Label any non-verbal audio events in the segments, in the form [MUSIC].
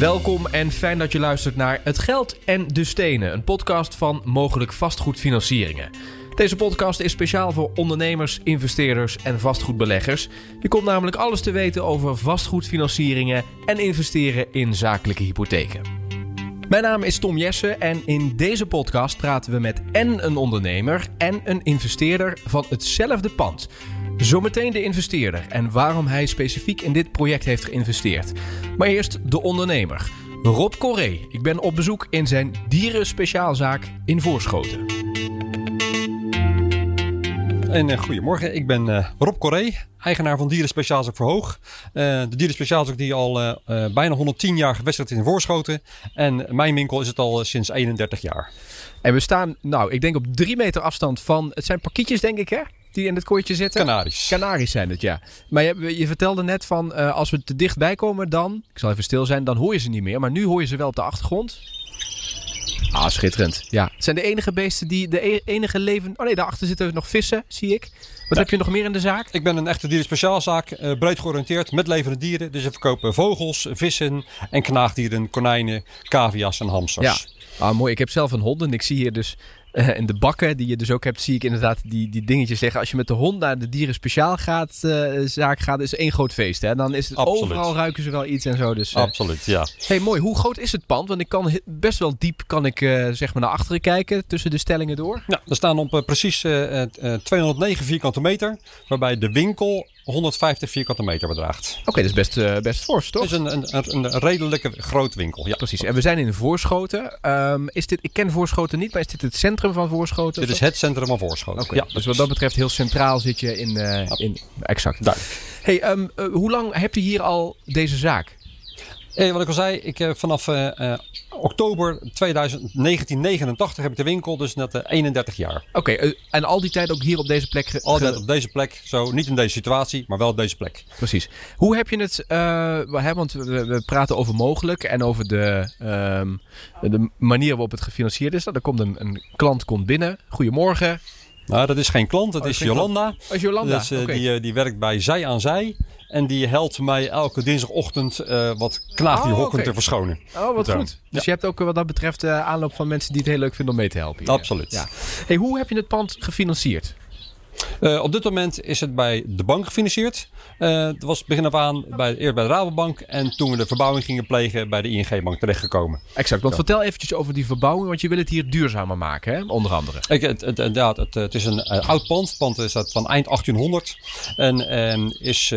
Welkom en fijn dat je luistert naar Het Geld en de Stenen, een podcast van mogelijk vastgoedfinancieringen. Deze podcast is speciaal voor ondernemers, investeerders en vastgoedbeleggers. Je komt namelijk alles te weten over vastgoedfinancieringen en investeren in zakelijke hypotheken. Mijn naam is Tom Jessen en in deze podcast praten we met en een ondernemer en een investeerder van hetzelfde pand. Zometeen de investeerder en waarom hij specifiek in dit project heeft geïnvesteerd. Maar eerst de ondernemer. Rob Corré. Ik ben op bezoek in zijn dierenspeciaalzaak in Voorschoten. En uh, goedemorgen, ik ben uh, Rob Corré, eigenaar van Dieren Speciaalzaak Verhoog. Uh, de Dieren Speciaalzaak die al bijna 110 jaar gevestigd is in Voorschoten. En mijn winkel is het al sinds 31 jaar. En we staan, nou, ik denk op drie meter afstand van, het zijn pakketjes denk ik hè? Die in het kooitje zitten? Canaries. Canaries zijn het, ja. Maar je, je vertelde net van, uh, als we te dichtbij komen dan, ik zal even stil zijn, dan hoor je ze niet meer. Maar nu hoor je ze wel op de achtergrond. Ah, schitterend. Ja. Het zijn de enige beesten die, de e enige leven... Oh nee, daarachter zitten nog vissen, zie ik. Wat ja. heb je nog meer in de zaak? Ik ben een echte dierenspeciaalzaak, uh, breed georiënteerd met levende dieren. Dus we verkopen vogels, vissen en knaagdieren, konijnen, cavia's en hamsters. Ja. Ah, mooi. Ik heb zelf een hond en ik zie hier dus uh, en de bakken die je dus ook hebt, zie ik inderdaad die, die dingetjes zeggen. Als je met de hond naar de dieren speciaal gaat, uh, zaak gaat, is één groot feest. Hè? Dan is het Absoluut. overal ruiken ze wel iets en zo. Dus, uh... Absoluut, ja. Hey, mooi. Hoe groot is het pand? Want ik kan best wel diep kan ik, zeg maar naar achteren kijken tussen de stellingen door. Ja, we staan op precies 209 vierkante meter, waarbij de winkel 150 vierkante meter bedraagt. Oké, okay, dat is best, uh, best fors, toch? Het is een, een, een redelijke groot winkel, ja. Precies. En we zijn in Voorschoten. Um, is dit, ik ken Voorschoten niet, maar is dit het centrum van Voorschoten? Dit is het centrum van Voorschoten, okay. ja. Dus wat dat betreft heel centraal zit je in... Uh, in exact. Duidelijk. Hey, um, uh, hoe lang heb je hier al deze zaak? Eh, wat ik al zei, ik heb vanaf uh, oktober 1989 heb ik de winkel, dus net uh, 31 jaar. Oké, okay, uh, en al die tijd ook hier op deze plek? Ge- Altijd op deze plek, zo niet in deze situatie, maar wel op deze plek. Precies. Hoe heb je het, hè, want we, we, praten over mogelijk en over de, um, de manier waarop het gefinancierd is. Er komt een, een klant komt binnen, goedemorgen. Nou, dat is geen klant, dat oh, is Jolanda. Oh, is Jolanda. Dus, uh, okay. die, die werkt bij Zij aan Zij. En die helpt mij elke dinsdagochtend uh, wat knaagdierhokken oh, okay. te verschonen. Oh, wat Zo. goed. Dus ja. je hebt ook wat dat betreft uh, aanloop van mensen die het heel leuk vinden om mee te helpen. Hier. Absoluut. Ja. Hey, hoe heb je het pand gefinancierd? Uh, op dit moment is het bij de bank gefinancierd. Uh, het was begin af aan bij, eerst bij de Rabobank. En toen we de verbouwing gingen plegen bij de ING-bank terechtgekomen. Exact. Want Zo. vertel eventjes over die verbouwing. Want je wil het hier duurzamer maken, hè? onder andere. Ik, het, het, het, het, het is een uh, oud pand. Het pand is van eind 1800. En is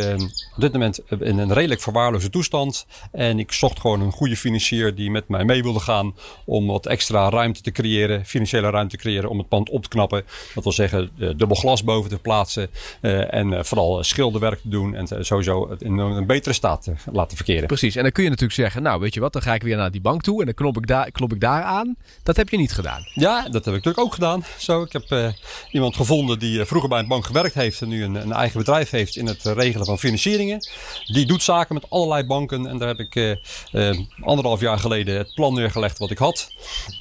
op dit moment in een redelijk verwaarloze toestand. En ik zocht gewoon een goede financier die met mij mee wilde gaan. Om wat extra ruimte te creëren. Financiële ruimte te creëren om het pand op te knappen. Dat wil zeggen dubbel glas boven te plaatsen. Uh, en uh, vooral schilderwerk te doen. En sowieso het in een betere staat te laten verkeren. Precies. En dan kun je natuurlijk zeggen, nou weet je wat, dan ga ik weer naar die bank toe. En dan knop ik daar, klop ik daar aan. Dat heb je niet gedaan. Ja, dat heb ik natuurlijk ook gedaan. Zo, ik heb uh, iemand gevonden die vroeger bij een bank gewerkt heeft. En nu een, een, eigen bedrijf heeft in het regelen van financieringen. Die doet zaken met allerlei banken. En daar heb ik anderhalf jaar geleden het plan neergelegd wat ik had.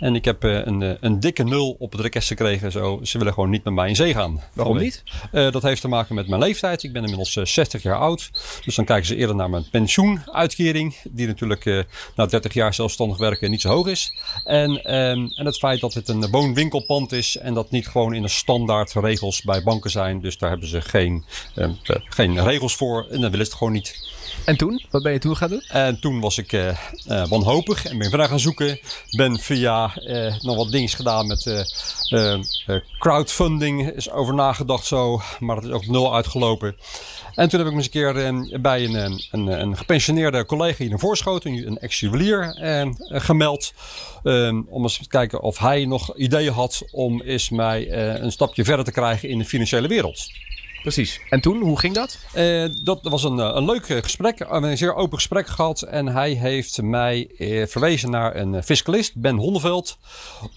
En ik heb een, een dikke nul op het rekest gekregen. Zo, ze willen gewoon niet met mij in zee gaan. Waarom niet? Uh, dat heeft te maken met mijn leeftijd. Ik ben inmiddels uh, 60 jaar oud. Dus dan kijken ze eerder naar mijn pensioenuitkering. Die natuurlijk uh, na 30 jaar zelfstandig werken niet zo hoog is. En, um, en het feit dat het een woonwinkelpand is. En dat niet gewoon in de standaard regels bij banken zijn. Dus daar hebben ze geen, geen regels voor. En dan willen ze het gewoon niet. En toen? Wat ben je toen gaan doen? En toen was ik uh, wanhopig en ben verder gaan zoeken. Ben via nog wat dingen gedaan met crowdfunding. Is over nagedacht zo, maar dat is ook nul uitgelopen. En toen heb ik me eens een keer bij een, een, een, gepensioneerde collega hier in Voorschoten, een ex-juwelier, gemeld. om eens te kijken of hij nog ideeën had om eens mij een stapje verder te krijgen in de financiële wereld. Precies. En toen, hoe ging dat? Uh, dat was een, een leuk gesprek, een zeer open gesprek gehad. En hij heeft mij verwezen naar een fiscalist, Ben Honneveld.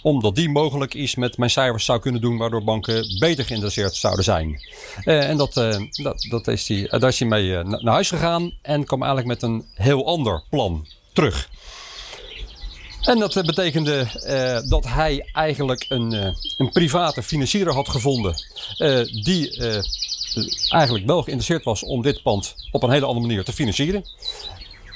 Omdat die mogelijk iets met mijn cijfers zou kunnen doen, waardoor banken beter geïnteresseerd zouden zijn. En dat, dat, dat is die, daar is hij mee naar huis gegaan en kwam eigenlijk met een heel ander plan terug. En dat betekende dat hij eigenlijk een, een private financier had gevonden. Die eigenlijk wel geïnteresseerd was om dit pand op een hele andere manier te financieren.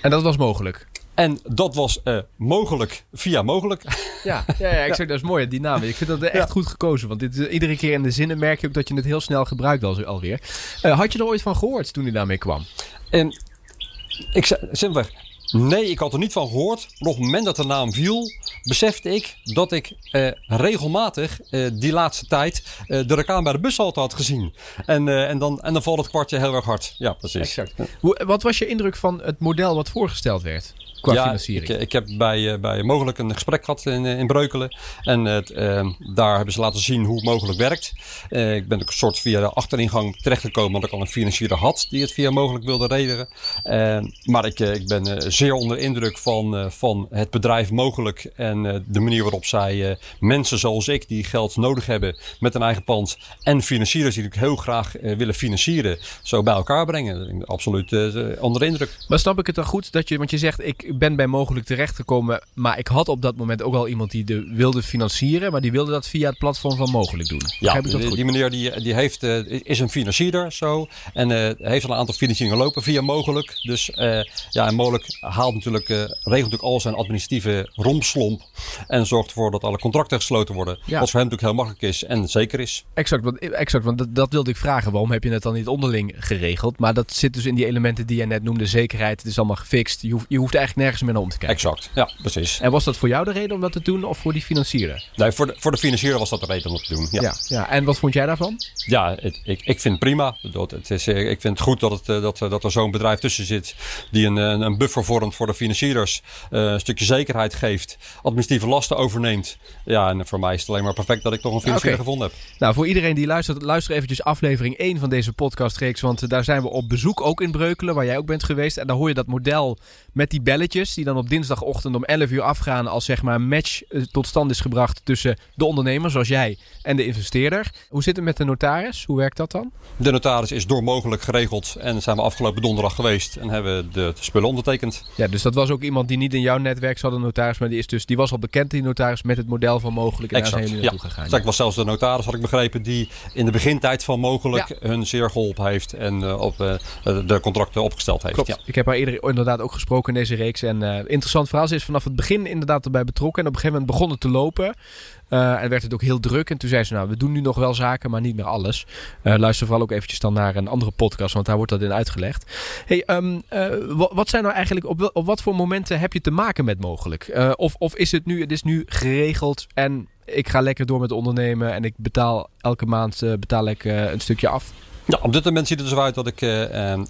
En dat was mogelijk? En dat was uh, mogelijk via mogelijk. [LAUGHS] Ja, ja, ja, ik zeg, dat is mooi, die naam. Ik vind dat echt goed gekozen. Want dit, iedere keer in de zinnen merk je ook dat je het heel snel gebruikt al, alweer. Uh, had je er ooit van gehoord toen hij daarmee kwam? En ik zei simpelweg, Nee, ik had er niet van gehoord. Maar op het moment dat de naam viel, besefte ik dat ik eh, regelmatig eh, die laatste tijd eh, de reclame bij de bushalte had gezien. En, eh, en, dan, en dan valt het kwartje heel erg hard. Ja, precies. Exact. Hoe, wat was je indruk van het model wat voorgesteld werd? qua ja, financiering? Ik, ik heb bij, eh, bij mogelijk een gesprek gehad in, eh, in Breukelen. En uh, daar hebben ze laten zien hoe het mogelijk werkt. Ik ben ook een soort via de achteringang terechtgekomen, omdat ik al een financier had die het via mogelijk wilde rederen. maar ik, ik ben zeer onder indruk van, van het bedrijf mogelijk en de manier waarop zij mensen zoals ik die geld nodig hebben met een eigen pand en financiers die natuurlijk heel graag willen financieren, zo bij elkaar brengen. Absoluut onder indruk. Maar snap ik het dan goed dat je, want je zegt ik ik ben bij mogelijk terechtgekomen. Maar ik had op dat moment ook al iemand die de wilde financieren. Maar die wilde dat via het platform van mogelijk doen. Ja, die, die, meneer die, die heeft, is een financierder zo. En heeft al een aantal financieringen lopen via mogelijk. Dus ja, en mogelijk haalt natuurlijk, regelt natuurlijk al zijn administratieve rompslomp. En zorgt ervoor dat alle contracten gesloten worden. Ja. Wat voor hem natuurlijk heel makkelijk is en zeker is. Exact, want, exact, want dat, dat wilde ik vragen. Waarom heb je het dan niet onderling geregeld? Maar dat zit dus in die elementen die je net noemde. Zekerheid, het is allemaal gefixt. Je hoeft, je hoeft eigenlijk nergens meer naar om te kijken. Exact, ja, precies. En was dat voor jou de reden om dat te doen of voor die financieren? Nee, voor de, voor de financieren was dat de reden om dat te doen. Ja. ja. Ja, En wat vond jij daarvan? Ja, het, ik, ik vind het prima. Dat, het is, eh, ik vind het goed dat, het, eh, dat, eh, dat er zo'n bedrijf tussen zit die een, een buffer voor de financiers. een stukje zekerheid geeft, administratieve lasten overneemt. Ja, en voor mij is het alleen maar perfect dat ik toch een financier gevonden heb. Nou, voor iedereen die luistert, luister eventjes aflevering 1 van deze podcastreeks. Want daar zijn we op bezoek, ook in Breukelen, waar jij ook bent geweest. En daar hoor je dat model met die belletjes die dan op dinsdagochtend om 11 uur afgaan als zeg maar een match eh, tot stand is gebracht tussen de ondernemer zoals jij en de investeerder. Hoe zit het met de notaris? Hoe werkt dat dan? De notaris is door mogelijk geregeld en zijn we afgelopen donderdag geweest en hebben de spullen ondertekend. Ja, dus dat was ook iemand die niet in jouw netwerk zat, een notaris, maar die, is dus, die was al bekend, die notaris, met het model van mogelijk. En exact, daar zijn jullie gegaan. Ik was zelfs de notaris, had ik begrepen, die in de begintijd van mogelijk hun zeer geholpen heeft en uh, op uh, de contracten opgesteld heeft. Klopt. Ja. Ik heb haar eerder inderdaad ook gesproken in deze reeks en uh, interessant verhaal. Ze is vanaf het begin inderdaad erbij betrokken. En op een gegeven moment begon het te lopen. Uh, en werd het ook heel druk. En toen zei ze, nou, we doen nu nog wel zaken, maar niet meer alles. Uh, luister vooral ook eventjes dan naar een andere podcast, want daar wordt dat in uitgelegd. Hey, um, uh, wat zijn nou eigenlijk, op, op wat voor momenten heb je te maken met mogelijk? of, of is het nu, het is nu geregeld en ik ga lekker door met ondernemen en ik betaal elke maand betaal ik een stukje af? Ja, op dit moment ziet het er zo uit dat ik uh,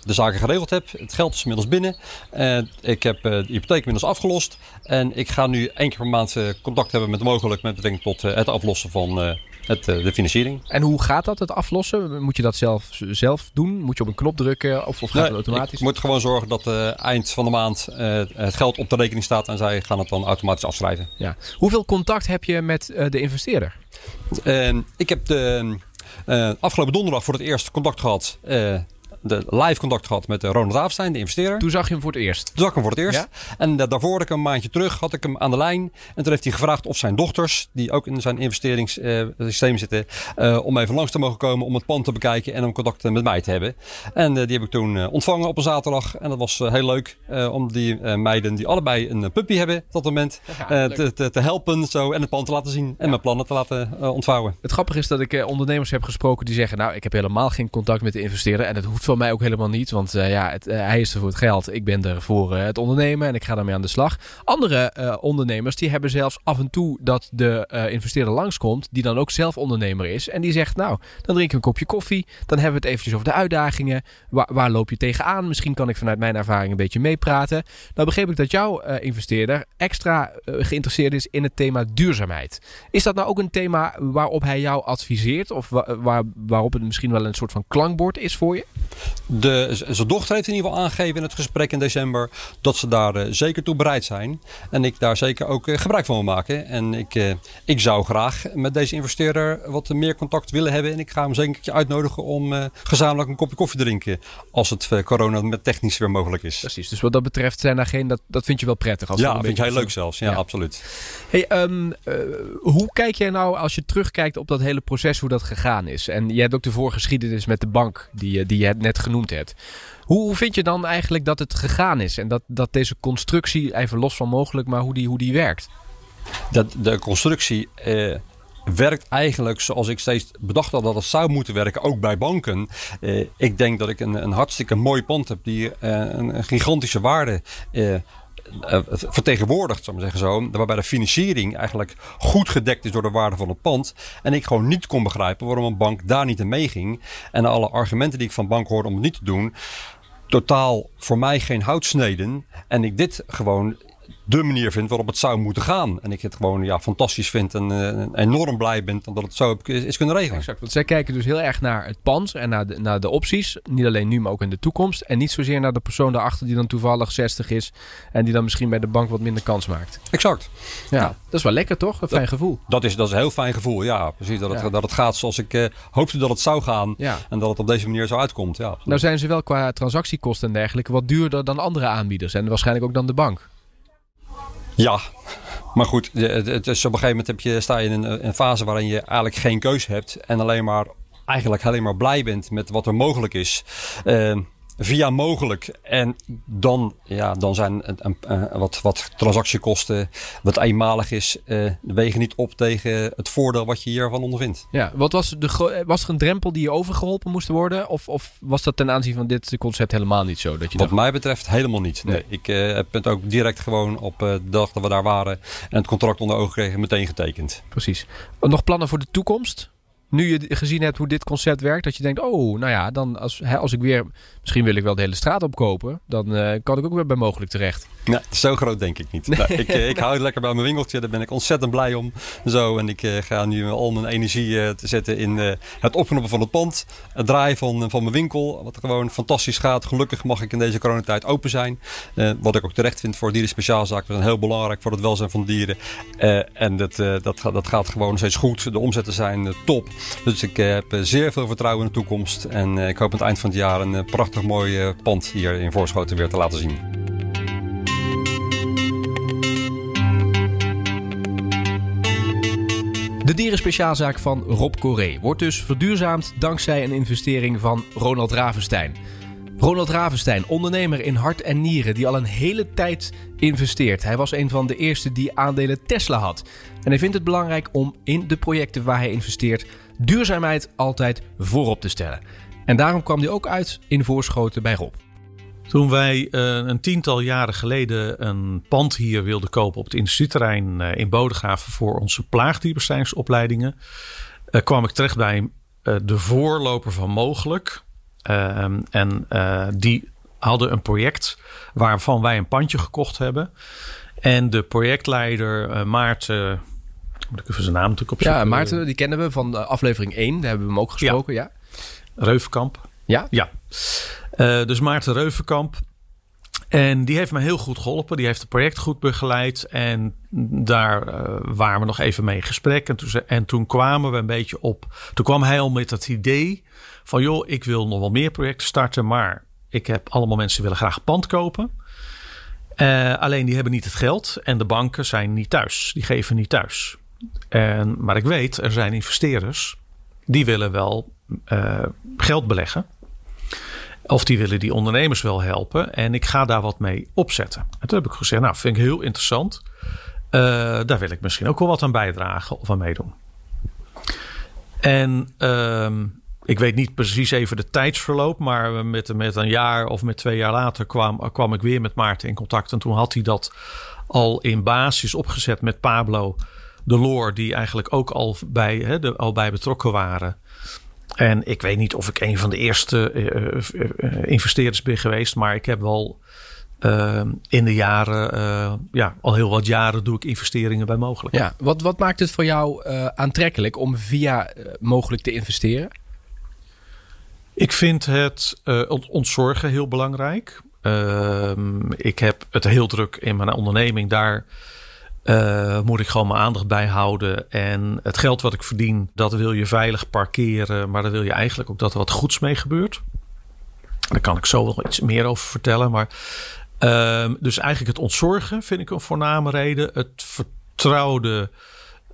de zaken geregeld heb. Het geld is inmiddels binnen. Uh, ik heb uh, de hypotheek inmiddels afgelost. En ik ga nu één keer per maand contact hebben met mogelijk met betrekking tot het aflossen van het, de financiering. En hoe gaat dat, het aflossen? Moet je dat zelf, zelf doen? Moet je op een knop drukken of, of gaat het automatisch? Ik moet gewoon zorgen dat eind van de maand het geld op de rekening staat en zij gaan het dan automatisch afschrijven. Ja. Hoeveel contact heb je met de investeerder? Ehm, ik heb de afgelopen donderdag voor het eerst contact gehad. De live contact gehad met uh, Ronald Aafstein, de investeerder. Toen zag je hem voor het eerst? Toen zag ik hem voor het eerst. En daarvoor had ik een maandje terug, had ik hem aan de lijn. En toen heeft hij gevraagd of zijn dochters, die ook in zijn investeringssysteem zitten, om even langs te mogen komen om het pand te bekijken en om contact met mij te hebben. En die heb ik toen ontvangen op een zaterdag. En dat was heel leuk om die meiden, die allebei een puppy hebben op dat moment, te, te, te, helpen zo, en het pand te laten zien en mijn plannen te laten ontvouwen. Het grappige is dat ik ondernemers heb gesproken die zeggen, nou ik heb helemaal geen contact met de investeerder en het hoeft van mij ook helemaal niet. Want uh, ja, het, uh, hij is er voor het geld. Ik ben er voor uh, het ondernemen en ik ga daarmee aan de slag. Andere ondernemers die hebben zelfs af en toe dat de investeerder langskomt. Die dan ook zelf ondernemer is. En die zegt nou, dan drink ik een kopje koffie. Dan hebben we het eventjes over de uitdagingen. Waar, waar loop je tegenaan? Misschien kan ik vanuit mijn ervaring een beetje meepraten. Nou begreep ik dat jouw investeerder extra geïnteresseerd is in het thema duurzaamheid. Is dat nou ook een thema waarop hij jou adviseert? Of waar, waarop het misschien wel een soort van klankbord is voor je? De, zijn dochter heeft in ieder geval aangegeven in het gesprek in december dat ze daar uh, zeker toe bereid zijn. En ik daar zeker ook uh, gebruik van wil maken. En ik, uh, ik zou graag met deze investeerder wat meer contact willen hebben. En ik ga hem zeker uitnodigen om gezamenlijk een kopje koffie te drinken. Als het corona met technisch weer mogelijk is. Precies, dus wat dat betreft zijn er geen, dat, dat vind je wel prettig. Als ja, dat vind ik heel leuk zelfs. Ja, ja. absoluut. Hey, um, hoe kijk jij nou als je terugkijkt op dat hele proces, hoe dat gegaan is? En je hebt ook de voorgeschiedenis met de bank die, die je net net genoemd hebt. Hoe, vind je dan eigenlijk dat het gegaan is? En dat, dat deze constructie, even los van mogelijk, maar hoe die, hoe die werkt? Dat de constructie eh, werkt eigenlijk zoals ik steeds bedacht had dat het zou moeten werken, ook bij banken. Eh, ik denk dat ik een, een hartstikke mooi pand heb die eh, een, een gigantische waarde eh, vertegenwoordigt, zou ik zeggen zo. Waarbij de financiering eigenlijk goed gedekt is door de waarde van het pand. En ik gewoon niet kon begrijpen waarom een bank daar niet in meeging. En alle argumenten die ik van bank hoorde om het niet te doen, totaal voor mij geen houtsneden. En ik dit gewoon de manier vind waarop het zou moeten gaan. En ik het gewoon ja, fantastisch vind en uh, enorm blij ben dat het zo is, is kunnen regelen. Exact, want zij kijken dus heel erg naar het pand en naar de, naar de opties. Niet alleen nu, maar ook in de toekomst. En niet zozeer naar de persoon daarachter die dan toevallig 60 is. En die dan misschien bij de bank wat minder kans maakt. Exact. Ja, dat is wel lekker toch? Een fijn gevoel. Dat is, dat is een heel fijn gevoel, ja. Precies, dat het, ja. dat het gaat zoals ik uh, hoopte dat het zou gaan. Ja. En dat het op deze manier zo uitkomt. Ja, nou zijn ze wel qua transactiekosten en dergelijke wat duurder dan andere aanbieders. En waarschijnlijk ook dan de bank. Ja, maar goed, het is op een gegeven moment heb je, sta je in een, een fase waarin je eigenlijk geen keuze hebt. En alleen maar eigenlijk alleen maar blij bent met wat er mogelijk is. Uh, via mogelijk. En dan, ja, dan zijn een, een, wat, wat transactiekosten, wat eenmalig is, uh, wegen niet op tegen het voordeel wat je hiervan ondervindt. Ja, wat was, de, was er een drempel die je overgeholpen moest worden? Of, of was dat ten aanzien van dit concept helemaal niet zo? Dat je wat dacht... mij betreft helemaal niet. Nee. nee. Ik uh, heb het ook direct gewoon op de dag dat we daar waren en het contract onder ogen kregen meteen getekend. Precies. Nog plannen voor de toekomst? Nu je gezien hebt hoe dit concept werkt, dat je denkt: oh, nou ja, dan als, hè, als ik weer, misschien wil ik wel de hele straat opkopen, dan uh, kan ik ook weer bij mogelijk terecht. Nou, zo groot denk ik niet. Nee. Nou, ik, ik hou het lekker bij mijn winkeltje, daar ben ik ontzettend blij om. Zo, en ik uh, ga nu al mijn energie uh, te zetten in het opknappen van het pand, het draaien van, van mijn winkel, wat gewoon fantastisch gaat. Gelukkig mag ik in deze coronatijd open zijn, wat ik ook terecht vind voor dieren speciaalzaken. Dat is heel belangrijk voor het welzijn van dieren. en dat, dat, dat gaat gewoon steeds goed. De omzetten zijn top. Dus ik heb zeer veel vertrouwen in de toekomst. En ik hoop aan het eind van het jaar een prachtig mooi pand hier in Voorschoten weer te laten zien. De dierenspeciaalzaak van Rob Coré wordt dus verduurzaamd dankzij een investering van Ronald Ravenstein. Ronald Ravenstein, ondernemer in hart en nieren, die al een hele tijd investeert. Hij was een van de eerste die aandelen Tesla had. En hij vindt het belangrijk om in de projecten waar hij investeert duurzaamheid altijd voorop te stellen. En daarom kwam hij ook uit in Voorschoten bij Rob. Toen wij uh, een tiental jaren geleden een pand hier wilden kopen op het industrieterrein uh, in Bodegraven voor onze plaagdierbestrijdingsopleidingen, uh, kwam ik terecht bij de voorloper van Mogelijk. En die hadden een project waarvan wij een pandje gekocht hebben. En de projectleider Maarten moet ik even zijn naam natuurlijk opzoeken. Ja, Maarten, die kennen we van aflevering 1. Daar hebben we hem ook gesproken, ja. ja. Reuvenkamp. Ja? Ja. Uh, dus Maarten Reuvenkamp. En die heeft me heel goed geholpen. Die heeft het project goed begeleid. En daar uh, waren we nog even mee in gesprek. En toen, en toen kwamen we een beetje op. Toen kwam hij al met het idee van: joh, ik wil nog wel meer projecten starten. Maar ik heb allemaal mensen die willen graag pand kopen. Uh, alleen die hebben niet het geld. En de banken zijn niet thuis. Die geven niet thuis. En, maar ik weet, er zijn investeerders die willen wel geld beleggen. Of die willen die ondernemers wel helpen. En ik ga daar wat mee opzetten. En toen heb ik gezegd, nou vind ik heel interessant. Uh, daar wil ik misschien ook wel wat aan bijdragen of aan meedoen. En uh, ik weet niet precies even de tijdsverloop. Maar met, met een jaar of met twee jaar later kwam, kwam ik weer met Maarten in contact. En toen had hij dat al in basis opgezet met Pablo de Loor, die eigenlijk ook al bij, al bij betrokken waren. En ik weet niet of ik een van de eerste uh, uh, investeerders ben geweest, maar ik heb wel in de jaren, ja, al heel wat jaren doe ik investeringen bij mogelijk. Ja, wat, wat maakt het voor jou aantrekkelijk om via mogelijk te investeren? Ik vind het ontzorgen heel belangrijk. Ehm, ik heb het heel druk in mijn onderneming. Daar uh, moet ik gewoon mijn aandacht bij houden. En het geld wat ik verdien, dat wil je veilig parkeren. Maar daar wil je eigenlijk ook dat er wat goeds mee gebeurt. Daar kan ik zo wel iets meer over vertellen. Maar, uh, dus eigenlijk het ontzorgen vind ik een voorname reden. Het vertrouwde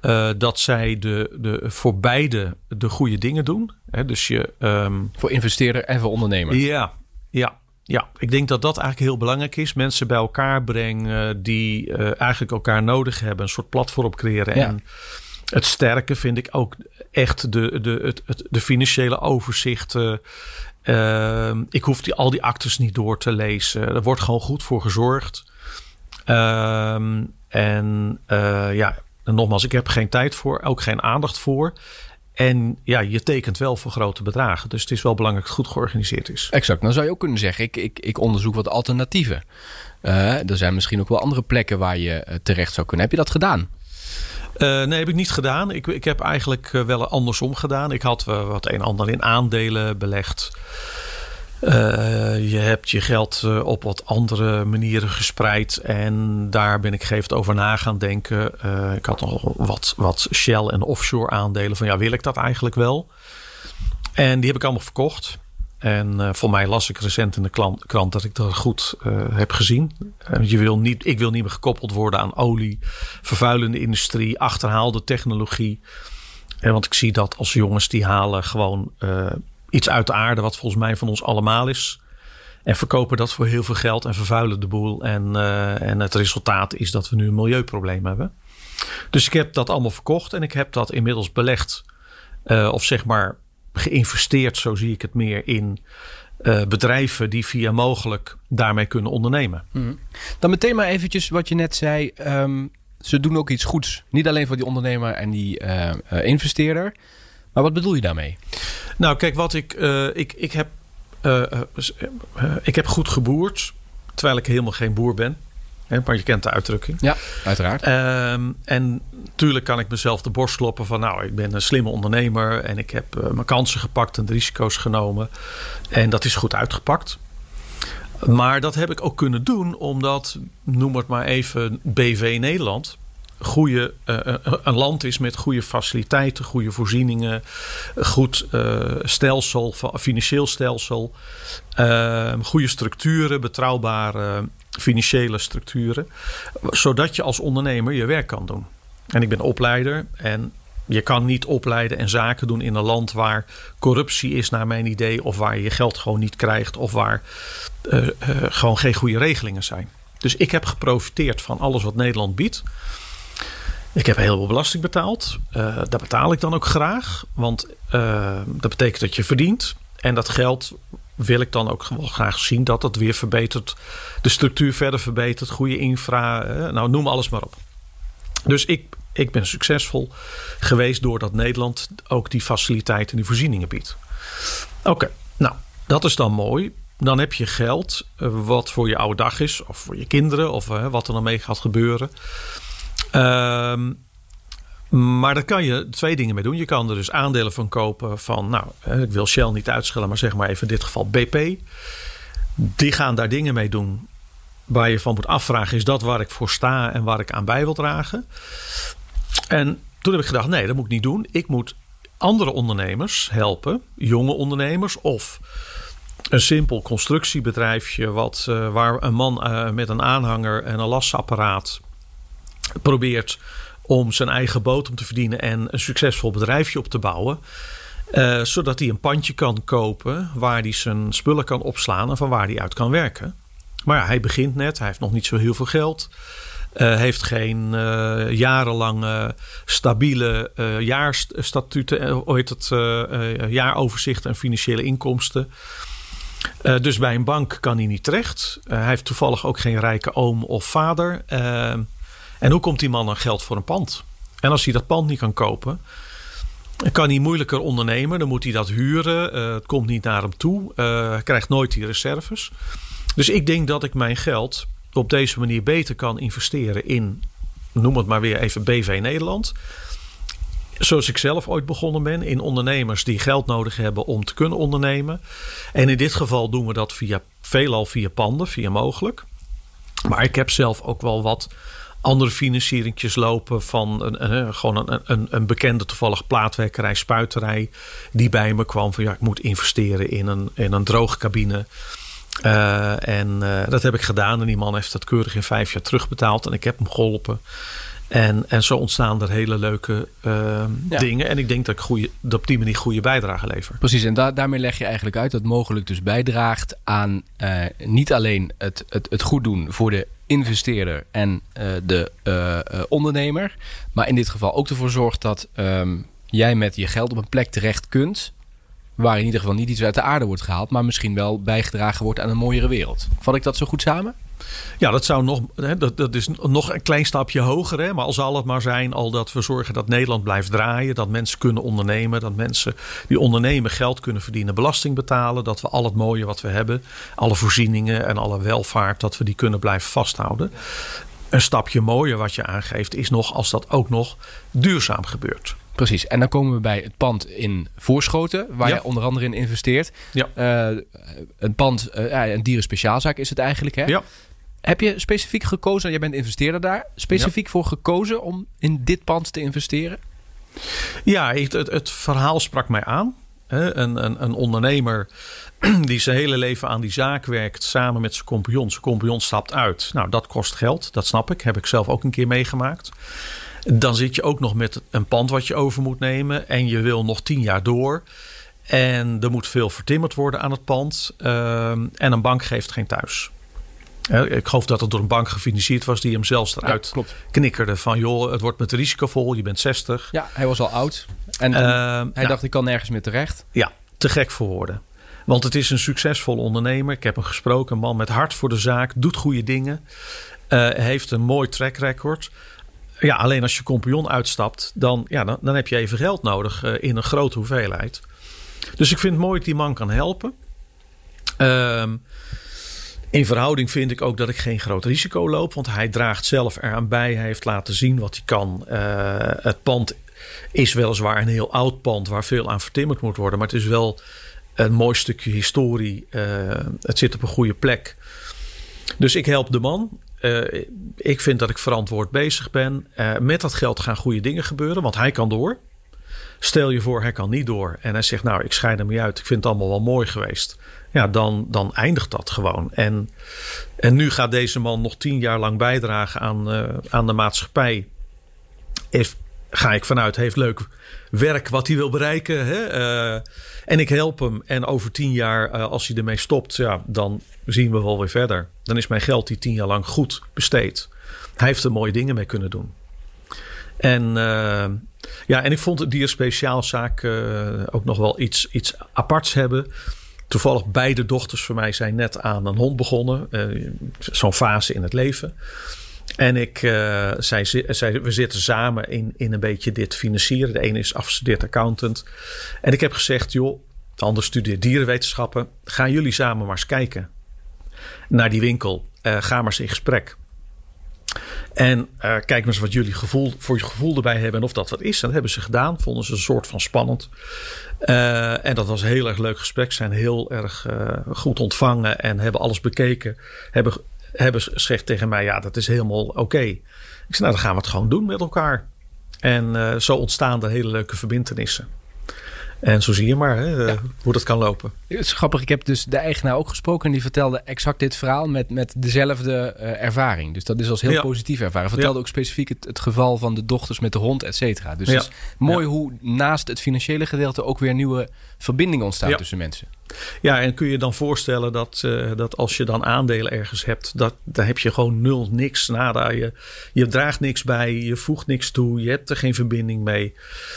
uh, dat zij de, de, voor beide de goede dingen doen. Hè, dus je, um, voor investeerder en voor ondernemer. Ja, ja. Ja, ik denk dat dat eigenlijk heel belangrijk is. Mensen bij elkaar brengen die uh, eigenlijk elkaar nodig hebben. Een soort platform creëren. Ja. En het sterke vind ik ook echt de, de, het, het, de financiële overzichten. Uh, ik hoef die, al die actes niet door te lezen. Er wordt gewoon goed voor gezorgd. Uh, en ja, en nogmaals, ik heb geen tijd voor, ook geen aandacht voor. En ja, je tekent wel voor grote bedragen. Dus het is wel belangrijk dat het goed georganiseerd is. Exact. Dan zou je ook kunnen zeggen, ik, ik, ik onderzoek wat alternatieven. Uh, er zijn misschien ook wel andere plekken waar je terecht zou kunnen. Heb je dat gedaan? Uh, nee, heb ik niet gedaan. Ik, ik heb eigenlijk wel andersom gedaan. Ik had wat een en ander in aandelen belegd. Uh, je hebt je geld uh, op wat andere manieren gespreid. En daar ben ik geeft over na gaan denken. Uh, ik had nog wat, wat Shell en offshore aandelen. Van ja, wil ik dat eigenlijk wel? En die heb ik allemaal verkocht. En voor mij las ik recent in de krant, krant dat ik dat goed heb gezien. je wil niet, ik wil niet meer gekoppeld worden aan olie, vervuilende industrie, achterhaalde technologie. want ik zie dat als jongens die halen gewoon iets uit de aarde, wat volgens mij van ons allemaal is. En verkopen dat voor heel veel geld en vervuilen de boel. En, uh, en het resultaat is dat we nu een milieuprobleem hebben. Dus ik heb dat allemaal verkocht en ik heb dat inmiddels belegd. Uh, of zeg maar geïnvesteerd, zo zie ik het meer, in uh, bedrijven die via mogelijk daarmee kunnen ondernemen. Mm. Dan meteen maar eventjes wat je net zei. Um, ze doen ook iets goeds. Niet alleen voor die ondernemer en die investeerder. Maar wat bedoel je daarmee? Nou, kijk, wat ik. Uh, ik, ik, heb, uh, ik heb goed geboerd. Terwijl ik helemaal geen boer ben. Hè, maar je kent de uitdrukking. Ja, uiteraard. Ehm, en natuurlijk kan ik mezelf de borst kloppen van... nou, ik ben een slimme ondernemer... en ik heb mijn kansen gepakt en de risico's genomen. En dat is goed uitgepakt. Maar dat heb ik ook kunnen doen omdat, noem het maar even, BV Nederland goede, uh, een land is met goede faciliteiten, goede voorzieningen, goed uh, stelsel, financieel stelsel, uh, goede structuren, betrouwbare financiële structuren, zodat je als ondernemer je werk kan doen. En ik ben opleider en je kan niet opleiden en zaken doen in een land waar corruptie is, naar mijn idee, of waar je je geld gewoon niet krijgt, of waar gewoon geen goede regelingen zijn. Dus ik heb geprofiteerd van alles wat Nederland biedt. Ik heb heel veel belasting betaald. Uh, dat betaal ik dan ook graag. Want uh, dat betekent dat je verdient. En dat geld wil ik dan ook wel graag zien dat het weer verbetert. De structuur verder verbetert. Goede infra. Uh, nou, noem alles maar op. Dus ik, ik ben succesvol geweest doordat Nederland ook die faciliteiten en die voorzieningen biedt. Oké, nou, dat is dan mooi. Dan heb je geld wat voor je oude dag is. Of voor je kinderen. Of wat er dan mee gaat gebeuren. Um, maar daar kan je twee dingen mee doen. Je kan er dus aandelen van kopen van, nou, ik wil Shell niet uitschellen, maar zeg maar even in dit geval BP. Die gaan daar dingen mee doen waar je van moet afvragen: is dat waar ik voor sta en waar ik aan bij wil dragen? En toen heb ik gedacht: nee, dat moet ik niet doen. Ik moet andere ondernemers helpen, jonge ondernemers of een simpel constructiebedrijfje wat, uh, waar een man uh, met een aanhanger en een lasapparaat probeert om zijn eigen bodem te verdienen en een succesvol bedrijfje op te bouwen. Uh, zodat hij een pandje kan kopen waar hij zijn spullen kan opslaan en van waar hij uit kan werken. Maar ja, hij begint net, hij heeft nog niet zo heel veel geld. Uh, heeft geen uh, jarenlange stabiele jaarstatuten, heet het, jaaroverzichten en financiële inkomsten. dus bij een bank kan hij niet terecht. hij heeft toevallig ook geen rijke oom of vader. En hoe komt die man aan geld voor een pand? En als hij dat pand niet kan kopen, kan hij moeilijker ondernemen. Dan moet hij dat huren. Uh, het komt niet naar hem toe. Uh, krijgt nooit die reserves. Dus ik denk dat ik mijn geld op deze manier beter kan investeren in, noem het maar weer even BV Nederland. Zoals ik zelf ooit begonnen ben, in ondernemers die geld nodig hebben om te kunnen ondernemen. En in dit geval doen we dat via, veelal via panden, via mogelijk. Maar ik heb zelf ook wel wat andere financieringjes lopen van een, een, gewoon een, een, een, bekende toevallig plaatwerkerij, spuiterij. Die bij me kwam van ja, ik moet investeren in een, in een droogcabine. Uh, en uh, dat heb ik gedaan. En die man heeft dat keurig in vijf jaar terugbetaald. En ik heb hem geholpen. En, en zo ontstaan er hele leuke uh, dingen. En ik denk dat ik goede, dat op die manier goede bijdrage lever. Precies, en da daarmee leg je eigenlijk uit dat mogelijk dus bijdraagt aan uh, niet alleen het, het, het goed doen voor de investeerder en uh, de ondernemer. Maar in dit geval ook ervoor zorgt dat um, jij met je geld op een plek terecht kunt. Waar in ieder geval niet iets uit de aarde wordt gehaald. Maar misschien wel bijgedragen wordt aan een mooiere wereld. Vat ik dat zo goed samen? Ja, dat zou nog, dat, dat is nog een klein stapje hoger. Hè, maar al zal het maar zijn al dat we zorgen dat Nederland blijft draaien. Dat mensen kunnen ondernemen. Dat mensen die ondernemen geld kunnen verdienen, belasting betalen. Dat we al het mooie wat we hebben, alle voorzieningen en alle welvaart, dat we die kunnen blijven vasthouden. Een stapje mooier wat je aangeeft is nog als dat ook nog duurzaam gebeurt. Precies. En dan komen we bij het pand in Voorschoten, waar ja. je onder andere in investeert. Ja. Uh, een pand, uh, een dierenspeciaalzaak is het eigenlijk. Hè? Ja. Heb je specifiek gekozen, jij bent investeerder daar, specifiek ja. voor gekozen om in dit pand te investeren? Ja, het, het, het verhaal sprak mij aan. Een, een, een, ondernemer [CLEARS THROAT] die zijn hele leven aan die zaak werkt samen met zijn compagnon. Zijn compagnon stapt uit. Nou, dat kost geld, dat snap ik. Heb ik zelf ook een keer meegemaakt. Dan zit je ook nog met een pand wat je over moet nemen. En je wil nog tien jaar door. En er moet veel vertimmerd worden aan het pand. en een bank geeft geen thuis. Ik geloof dat het door een bank gefinancierd was die hem zelfs eruit ja, knikkerde. Van joh, het wordt met risicovol, je bent 60. Ja, hij was al oud. En uh, hij ja. dacht, ik kan nergens meer terecht. Ja, te gek voor woorden. Want het is een succesvolle ondernemer. Ik heb hem gesproken, een man met hart voor de zaak, doet goede dingen. Uh, heeft een mooi track record. Ja, alleen als je compagnon uitstapt, dan, ja, dan, dan heb je even geld nodig uh, in een grote hoeveelheid. Dus ik vind het mooi dat die man kan helpen. Ehm in verhouding vind ik ook dat ik geen groot risico loop. Want hij draagt zelf eraan bij. Hij heeft laten zien wat hij kan. Uh, het pand is weliswaar een heel oud pand waar veel aan vertimmerd moet worden. Maar het is wel een mooi stukje historie. Uh, het zit op een goede plek. Dus ik help de man. Uh, ik vind dat ik verantwoord bezig ben. met dat geld gaan goede dingen gebeuren. Want hij kan door. Stel je voor, hij kan niet door. En hij zegt, nou, ik scheid hem uit. Ik vind het allemaal wel mooi geweest ja, dan, dan eindigt dat gewoon. En, en nu gaat deze man nog tien jaar lang bijdragen aan, uh, aan de maatschappij. Ga ik vanuit, heeft leuk werk wat hij wil bereiken. Hè? Uh, en ik help hem. En over tien jaar, uh, als hij ermee stopt, ja, dan zien we wel weer verder. Dan is mijn geld die tien jaar lang goed besteed. Hij heeft er mooie dingen mee kunnen doen. En, ja, en ik vond het dierspeciaalzaak ook nog wel iets, iets aparts hebben. Toevallig beide dochters van mij zijn net aan een hond begonnen. Uh, Zo'n fase in het leven. En ik, uh, zij, we zitten samen in, in een beetje dit financieren. De ene is afgestudeerd accountant. En ik heb gezegd, joh, de ander studeert dierenwetenschappen. Gaan jullie samen maar eens kijken naar die winkel. Uh, ga maar eens in gesprek. En uh, kijk maar eens wat jullie gevoel, voor je gevoel erbij hebben en of dat wat is. Dat hebben ze gedaan. Vonden ze een soort van spannend. En dat was een heel erg leuk gesprek. Ze zijn heel erg goed ontvangen en hebben alles bekeken. Hebben, hebben gezegd tegen mij, ja, dat is helemaal oké. Ik zei, nou, dan gaan we het gewoon doen met elkaar. En zo ontstaan er hele leuke verbindenissen. En zo zie je maar hè, ja. hoe dat kan lopen. Het is grappig. Ik heb dus de eigenaar ook gesproken. En die vertelde exact dit verhaal met, met dezelfde uh, ervaring. Dus dat is als heel ja. positief ervaren. Vertelde ja. ook specifiek het, het, geval van de dochters met de hond, et cetera. Dus het is mooi hoe naast het financiële gedeelte ook weer nieuwe verbindingen ontstaan tussen mensen. Ja, en kun je dan voorstellen dat, uh, dat als je dan aandelen ergens hebt, dat, dan heb je gewoon nul, niks, nada. Je, je draagt niks bij, je voegt niks toe, je hebt er geen verbinding mee.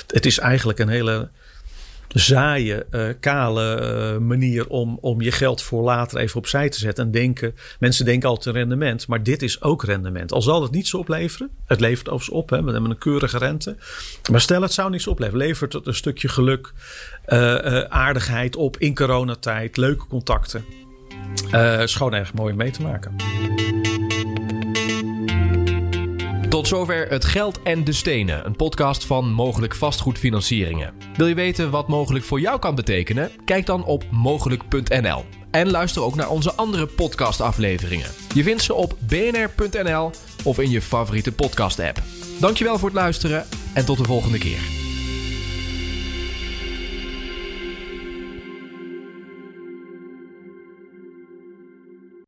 Het is eigenlijk een hele zaaie, uh, kale uh, manier om, om je geld voor later even opzij te zetten. En denken, mensen denken altijd rendement, maar dit is ook rendement. Al zal het niets opleveren, het levert overigens op, hè, we hebben een keurige rente. Maar stel het zou niets opleveren, levert het een stukje geluk, uh, aardigheid op in coronatijd, leuke contacten. is gewoon erg mooi om mee te maken. Tot zover Het Geld en de Stenen, een podcast van Mogelijk Vastgoedfinancieringen. Wil je weten wat mogelijk voor jou kan betekenen? Kijk dan op mogelijk.nl. En luister ook naar onze andere podcastafleveringen. Je vindt ze op bnr.nl of in je favoriete podcast-app. Dankjewel voor het luisteren en tot de volgende keer.